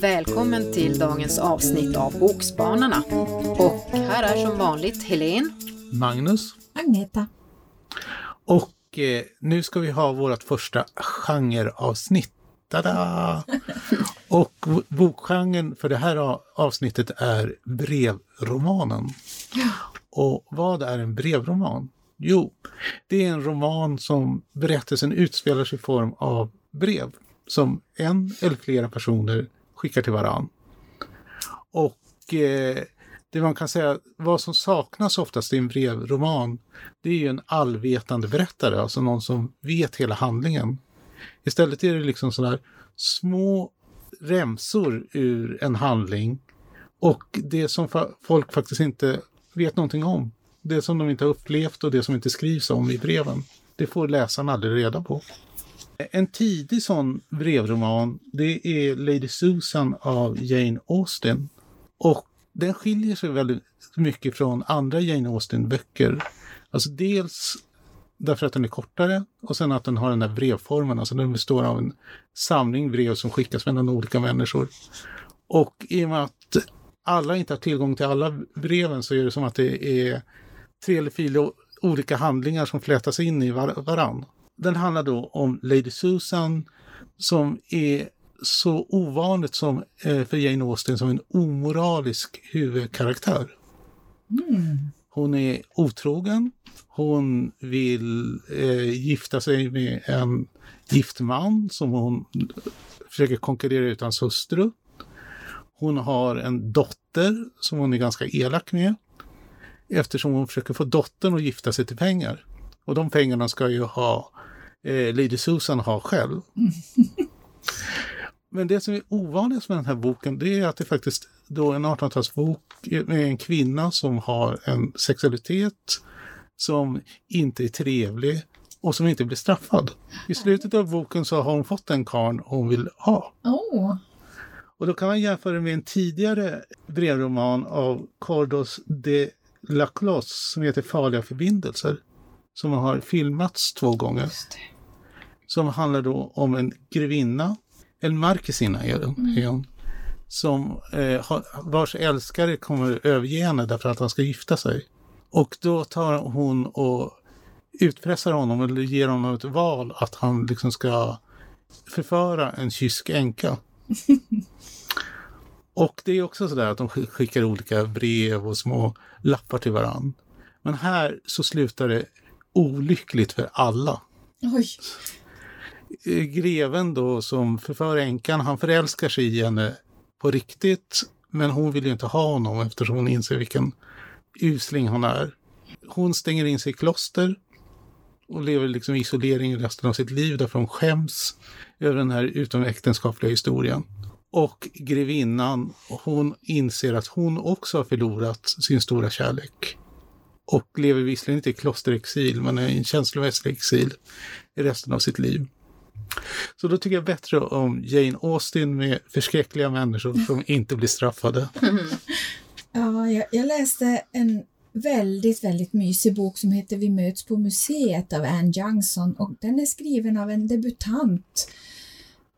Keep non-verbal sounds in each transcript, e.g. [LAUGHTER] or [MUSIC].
Välkommen till dagens avsnitt av Bokspanarna. Och här är som vanligt Helen. Magnus. Agneta. Och eh, nu ska vi ha vårt första genreavsnitt. Tada! [LAUGHS] Och bokgenren för det här avsnittet är brevromanen. Och vad är en brevroman? Jo, det är en roman som berättelsen utspelar sig i form av brev som en eller flera personer skickar till varann. Och eh, det man kan säga, vad som saknas oftast i en brevroman, det är ju en allvetande berättare, alltså någon som vet hela handlingen. Istället är det liksom sådär små remsor ur en handling och det som folk faktiskt inte vet någonting om. Det som de inte har upplevt och det som inte skrivs om i breven. Det får läsaren aldrig reda på. En tidig sån brevroman, det är Lady Susan av Jane Austen. Och den skiljer sig väldigt mycket från andra Jane Austen-böcker. Alltså dels därför att den är kortare och sen att den har den där brevformen, alltså den består av en samling brev som skickas mellan olika människor. Och i och med att alla inte har tillgång till alla breven så är det som att det är tre eller fyra olika handlingar som flätas in i var varann. Den handlar då om Lady Susan som är så ovanligt som eh, för Jane Austen som en omoralisk huvudkaraktär. Mm. Hon är otrogen. Hon vill eh, gifta sig med en gift man som hon försöker konkurrera ut hans hustru. Hon har en dotter som hon är ganska elak med eftersom hon försöker få dottern att gifta sig till pengar. Och de pengarna ska ju ha eh, Lady Susan ha själv. [LAUGHS] Men det som är ovanligt med den här boken det är att det faktiskt då är en 1800-talsbok med en kvinna som har en sexualitet som inte är trevlig och som inte blir straffad. I slutet av boken så har hon fått den karn hon vill ha. Oh. Och då kan man jämföra med en tidigare brevroman av Cordos de Laclos som heter Farliga förbindelser. Som har filmats två gånger. Som handlar då om en grevinna, en markisina är mm. som eh, vars älskare kommer överge henne därför att han ska gifta sig. Och då tar hon och utpressar honom eller ger honom ett val att han liksom ska förföra en kysk änka. [LAUGHS] Och det är också sådär att de skickar olika brev och små lappar till varann. Men här så slutar det olyckligt för alla. Oj. Eh, greven då som förför änkan, han förälskar sig i henne på riktigt. Men hon vill ju inte ha honom eftersom hon inser vilken usling han är. Hon stänger in sig i kloster och lever liksom i isolering resten av sitt liv därför hon skäms över den här utomäktenskapliga historien. Och grevinnan, hon inser att hon också har förlorat sin stora kärlek. Och lever visserligen inte i klosterexil, men är i en känslomässig exil i resten av sitt liv. Så då tycker jag bättre om Jane Austen med förskräckliga människor [LAUGHS] som inte blir straffade. Mm. Ja, jag, jag, läste en väldigt, väldigt mysig bok som heter Vi möts på museet av Anne Johnson och den är skriven av en debutant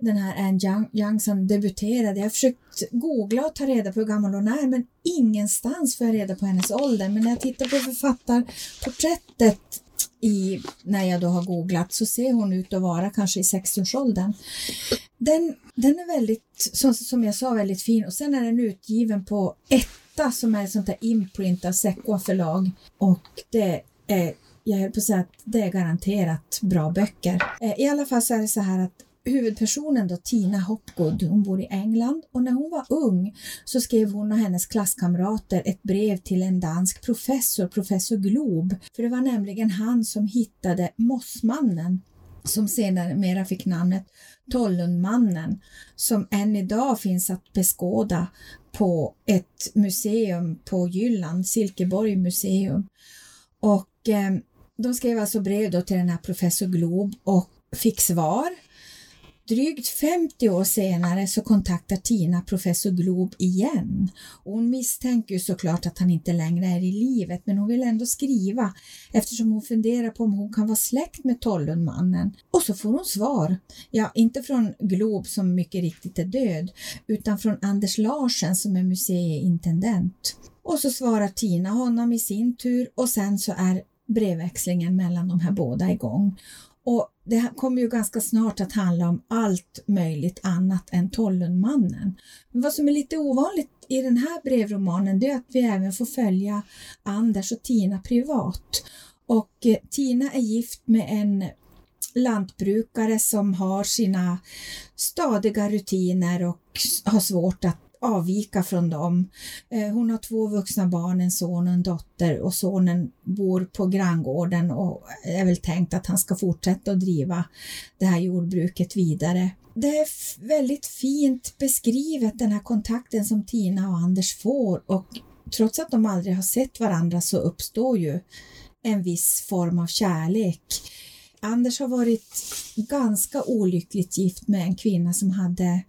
den här Anne Young, Young som debuterade. Jag har försökt googla och ta reda på hur gammal hon är men ingenstans får jag reda på hennes ålder. Men när jag tittar på författarporträttet i, när jag då har googlat så ser hon ut att vara kanske i 60-årsåldern. Den, den är väldigt, som, som jag sa, väldigt fin och sen är den utgiven på Etta som är ett sånt där imprint av Sequa förlag och det är jag höll på att säga att det är garanterat bra böcker. Eh, I alla fall så är det så här att huvudpersonen då, Tina Hopgood, hon bor i England och när hon var ung så skrev hon och hennes klasskamrater ett brev till en dansk professor, professor Glob. För det var nämligen han som hittade Mossmannen som senare mera fick namnet Tollundmannen som än idag finns att beskåda på ett museum på Jylland, Silkeborg museum. Och eh, de skrev alltså brev då till den här professor Glob och fick svar Drygt 50 år senare så kontaktar Tina professor Glob igen. Och hon misstänker ju såklart att han inte längre är i livet men hon vill ändå skriva eftersom hon funderar på om hon kan vara släkt med Tollundmannen. Och så får hon svar. Ja, inte från Glob som mycket riktigt är död utan från Anders Larsen som är museiintendent. Och så svarar Tina honom i sin tur och sen så är brevväxlingen mellan de här båda igång. Och det kommer ju ganska snart att handla om allt möjligt annat än Tollundmannen. Men vad som är lite ovanligt i den här brevromanen det är att vi även får följa Anders och Tina privat. Och eh, Tina är gift med en lantbrukare som har sina stadiga rutiner och har svårt att avvika från dem. Eh, hon har två vuxna barn, en son och en dotter och sonen bor på granngården och är väl tänkt att han ska fortsätta att driva det här jordbruket vidare. Det är väldigt fint beskrivet den här kontakten som Tina och Anders får och trots att de aldrig har sett varandra så uppstår ju en viss form av kärlek. Anders har varit ganska olyckligt gift med en kvinna som hade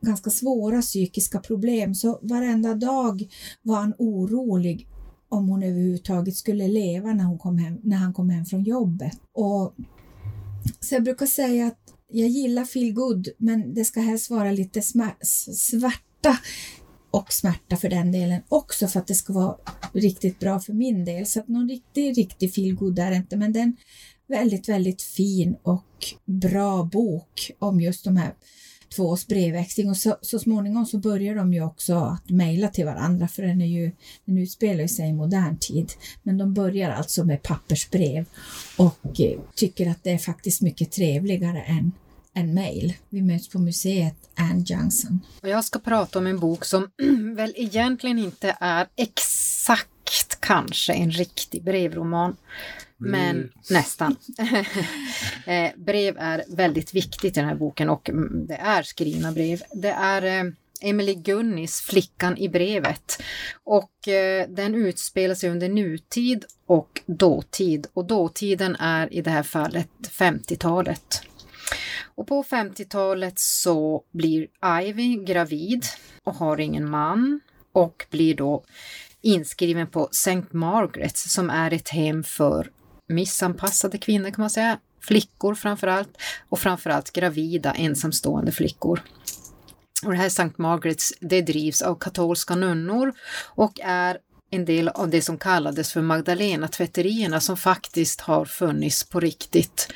ganska svåra psykiska problem så varenda dag var han orolig om hon överhuvudtaget skulle leva när, hon kom hem, när han kom hem från jobbet. Och, så jag brukar säga att jag gillar feel good men det ska helst vara lite svarta och smärta för den delen också för att det ska vara riktigt bra för min del. Så att någon riktig, riktig feel good är det inte men det är en väldigt, väldigt fin och bra bok om just de här två års brevväxling och så, så småningom så börjar de ju också att mejla till varandra för den, är ju, den utspelar sig i modern tid. Men de börjar alltså med pappersbrev och eh, tycker att det är faktiskt mycket trevligare än en mejl. Vi möts på museet Anne Johnson. Jag ska prata om en bok som [CLEARS THROAT] väl egentligen inte är exakt kanske en riktig brevroman men nästan. [LAUGHS] eh, brev är väldigt viktigt i den här boken och mm, det är skrivna brev. Det är eh, Emily Gunnis Flickan i brevet. Och eh, den utspelar sig under nutid och dåtid. Och dåtiden är i det här fallet 50-talet. Och på 50-talet så blir Ivy gravid och har ingen man och blir då inskriven på St. Margaret's som är ett hem för missanpassade kvinnor kan man säga, flickor framförallt och framförallt gravida ensamstående flickor. Och det här St. Margaret's det drivs av katolska nunnor och är en del av det som kallades för Magdalena-tvätterierna som faktiskt har funnits på riktigt.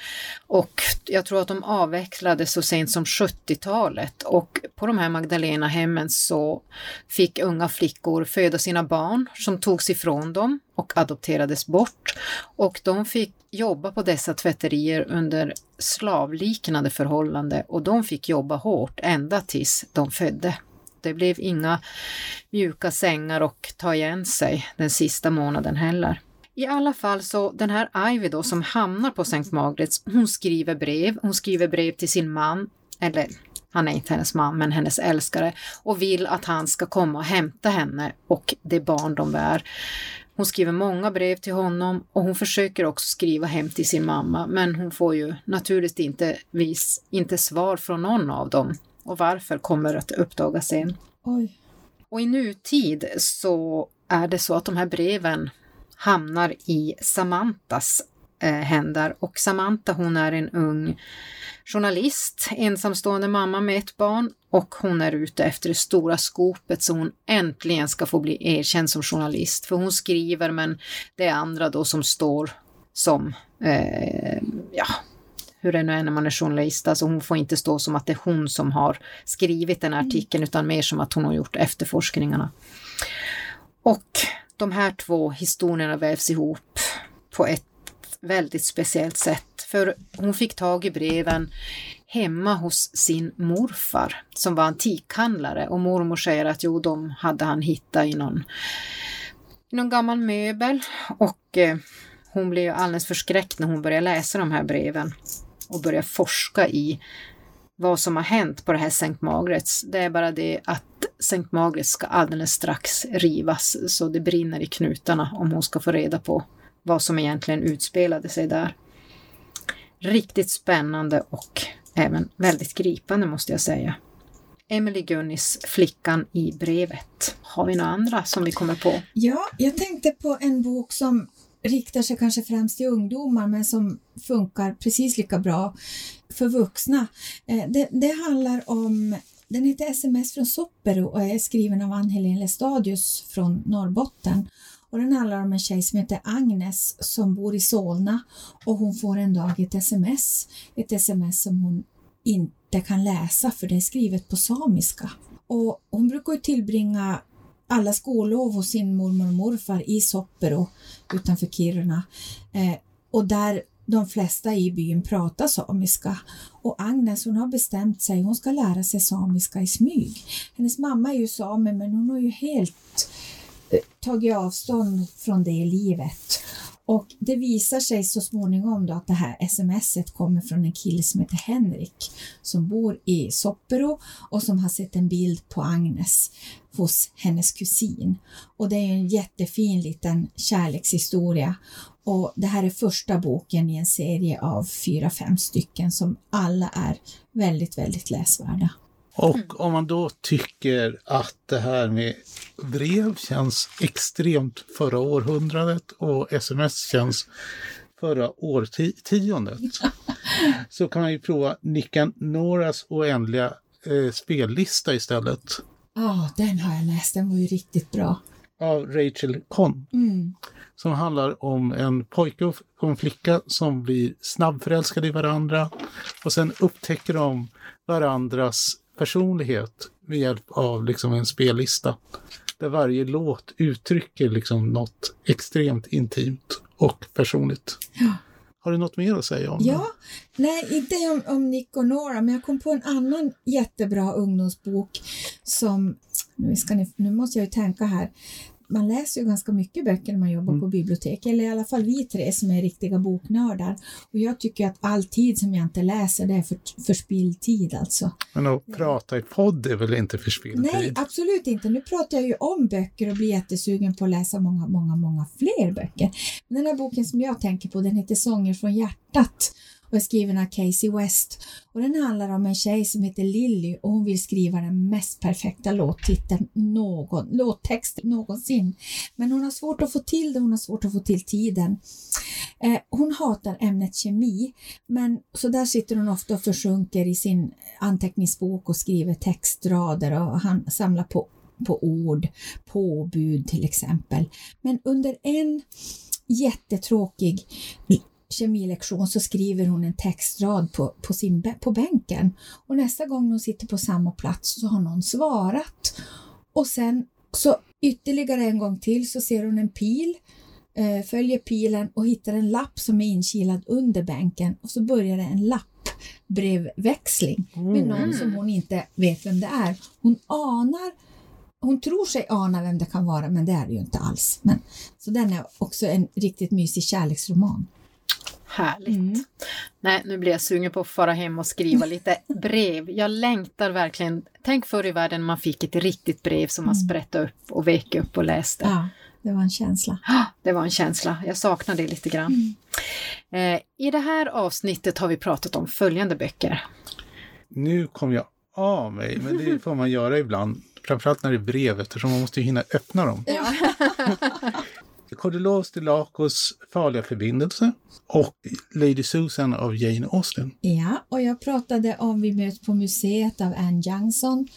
Och jag tror att de avvecklades så sent som 70-talet och på de här Magdalena-hemmen så fick unga flickor föda sina barn som togs ifrån dem och adopterades bort. Och de fick jobba på dessa tvätterier under slavliknande förhållande och de fick jobba hårt ända tills de födde. Det blev inga mjuka sängar och ta igen sig den sista månaden heller. I alla fall så den här Ivy då som hamnar på Sankt Margaret's, hon skriver brev. Hon skriver brev till sin man, eller han är inte hennes man, men hennes älskare och vill att han ska komma och hämta henne och det barn de bär. Hon skriver många brev till honom och hon försöker också skriva hem till sin mamma, men hon får ju naturligtvis inte svar från någon av dem och varför kommer att uppdagas sen. Oj. Och i nutid så är det så att de här breven hamnar i Samantas eh, händer och Samantha hon är en ung journalist, ensamstående mamma med ett barn och hon är ute efter det stora skopet så hon äntligen ska få bli erkänd som journalist. För hon skriver men det är andra då som står som eh, ja, hur det nu är när man är journalist, alltså hon får inte stå som att det är hon som har skrivit den här mm. artikeln utan mer som att hon har gjort efterforskningarna. Och de här två historierna vävs ihop på ett väldigt speciellt sätt. För hon fick tag i breven hemma hos sin morfar som var antikhandlare och mormor säger att jo, de hade han hittat i någon, i någon gammal möbel och eh, hon blev alldeles förskräckt när hon började läsa de här breven och börja forska i vad som har hänt på det här Sankt Margaret's. Det är bara det att Sankt Margrets ska alldeles strax rivas så det brinner i knutarna om hon ska få reda på vad som egentligen utspelade sig där. Riktigt spännande och även väldigt gripande måste jag säga. Emily Gunnis Flickan i brevet. Har vi några andra som vi kommer på? Ja, jag tänkte på en bok som riktar sig kanske främst till ungdomar men som funkar precis lika bra för vuxna. Eh, det, det handlar om den heter SMS från Soppero och är skriven av Ann-Helén Lestadius från Norrbotten. Och den handlar om en tjej som heter Agnes som bor i Solna och hon får en dag ett sms. Ett sms som hon inte kan läsa för det är skrivet på samiska. Och hon brukar ju tillbringa alla skollov hos sin mormor och morfar i Soppero utanför Kiruna. Eh, och där de flesta i byn pratar samiska. Och Agnes hon har bestämt sig, hon ska lära sig samiska i smyg. Hennes mamma är ju same men hon har ju helt eh, tagit avstånd från det livet. Och det visar sig så småningom då att det här smset kommer från en kille som heter Henrik som bor i Soppero och som har sett en bild på Agnes hos hennes kusin. Och det är en jättefin liten kärlekshistoria och det här är första boken i en serie av fyra, fem stycken som alla är väldigt, väldigt läsvärda. Och om man då tycker att det här med brev känns extremt förra århundradet och sms känns förra årtiondet [LAUGHS] så kan man ju prova Nickan Noras oändliga eh, spellista istället. Ja, oh, den har jag läst. Den var ju riktigt bra. Av Rachel Conn. Mm. Som handlar om en pojke och en flicka som blir snabbförälskade i varandra och sen upptäcker de varandras personlighet med hjälp av liksom en spellista. Där varje låt uttrycker liksom något extremt intimt och personligt. Ja. Har du något mer att säga om ja, det? Nej, inte om, om Nick och Nora, men jag kom på en annan jättebra ungdomsbok som, nu, ska ni, nu måste jag ju tänka här, man läser ju ganska mycket böcker när man jobbar mm. på bibliotek, eller i alla fall vi tre som är riktiga boknördar. Och jag tycker att all tid som jag inte läser, det är för, förspilld tid alltså. Men att prata i podd är väl inte förspilld tid? Nej, absolut inte. Nu pratar jag ju om böcker och blir jättesugen på att läsa många, många, många fler böcker. Men den här boken som jag tänker på, den heter Sånger från hjärtat och är skriven av Casey West. Och den handlar om en tjej som heter Lilly och hon vill skriva den mest perfekta låttiteln någon, låttext någonsin. Men hon har svårt att få till det, hon har svårt att få till tiden. Eh, hon hatar ämnet kemi, men så där sitter hon ofta och försjunker i sin anteckningsbok och skriver textrader och han samlar på på ord, påbud till exempel. Men under en jättetråkig kemilektion så skriver hon en textrad på, på, sin, på bänken och nästa gång hon sitter på samma plats så har någon svarat. Och sen så ytterligare en gång till så ser hon en pil, eh, följer pilen och hittar en lapp som är inkilad under bänken och så börjar det en lappbrevväxling med någon mm. som hon inte vet vem det är. Hon anar hon tror sig ana vem det kan vara men det är det ju inte alls. Men, så den är också en riktigt mysig kärleksroman. Härligt. Mm. Nej, nu blir jag sugen på att fara hem och skriva lite [LAUGHS] brev. Jag längtar verkligen. Tänk förr i världen man fick ett riktigt brev som man mm. sprättade upp och vek upp och läste. Ja, det var en känsla. [GASPS] Det var en känsla. Jag saknar det lite grann. Mm. Eh, I det här avsnittet har vi pratat om följande böcker. Nu kom jag av mig, men det får man göra ibland. Framförallt när det är brev eftersom man måste hinna öppna dem. Ja. [LAUGHS] [LAUGHS] Kodilovs de Lacos Farliga förbindelse och Lady Susan av Jane Austen. Ja, och jag pratade om Vi möts på museet av Anne Johnson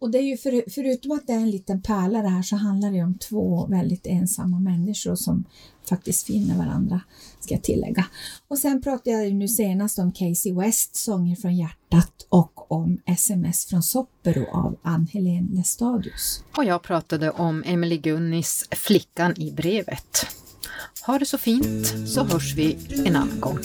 och det är ju för, förutom att det är en liten pärla det här så handlar det om två väldigt ensamma människor som faktiskt finner varandra, ska jag tillägga. Och sen pratade jag nu senast om Casey West, Sånger från hjärtat och om SMS från Soppero av Ann-Helén Lestadius. Och jag pratade om Emily Gunnis Flickan i brevet. Ha det så fint så hörs vi en annan gång.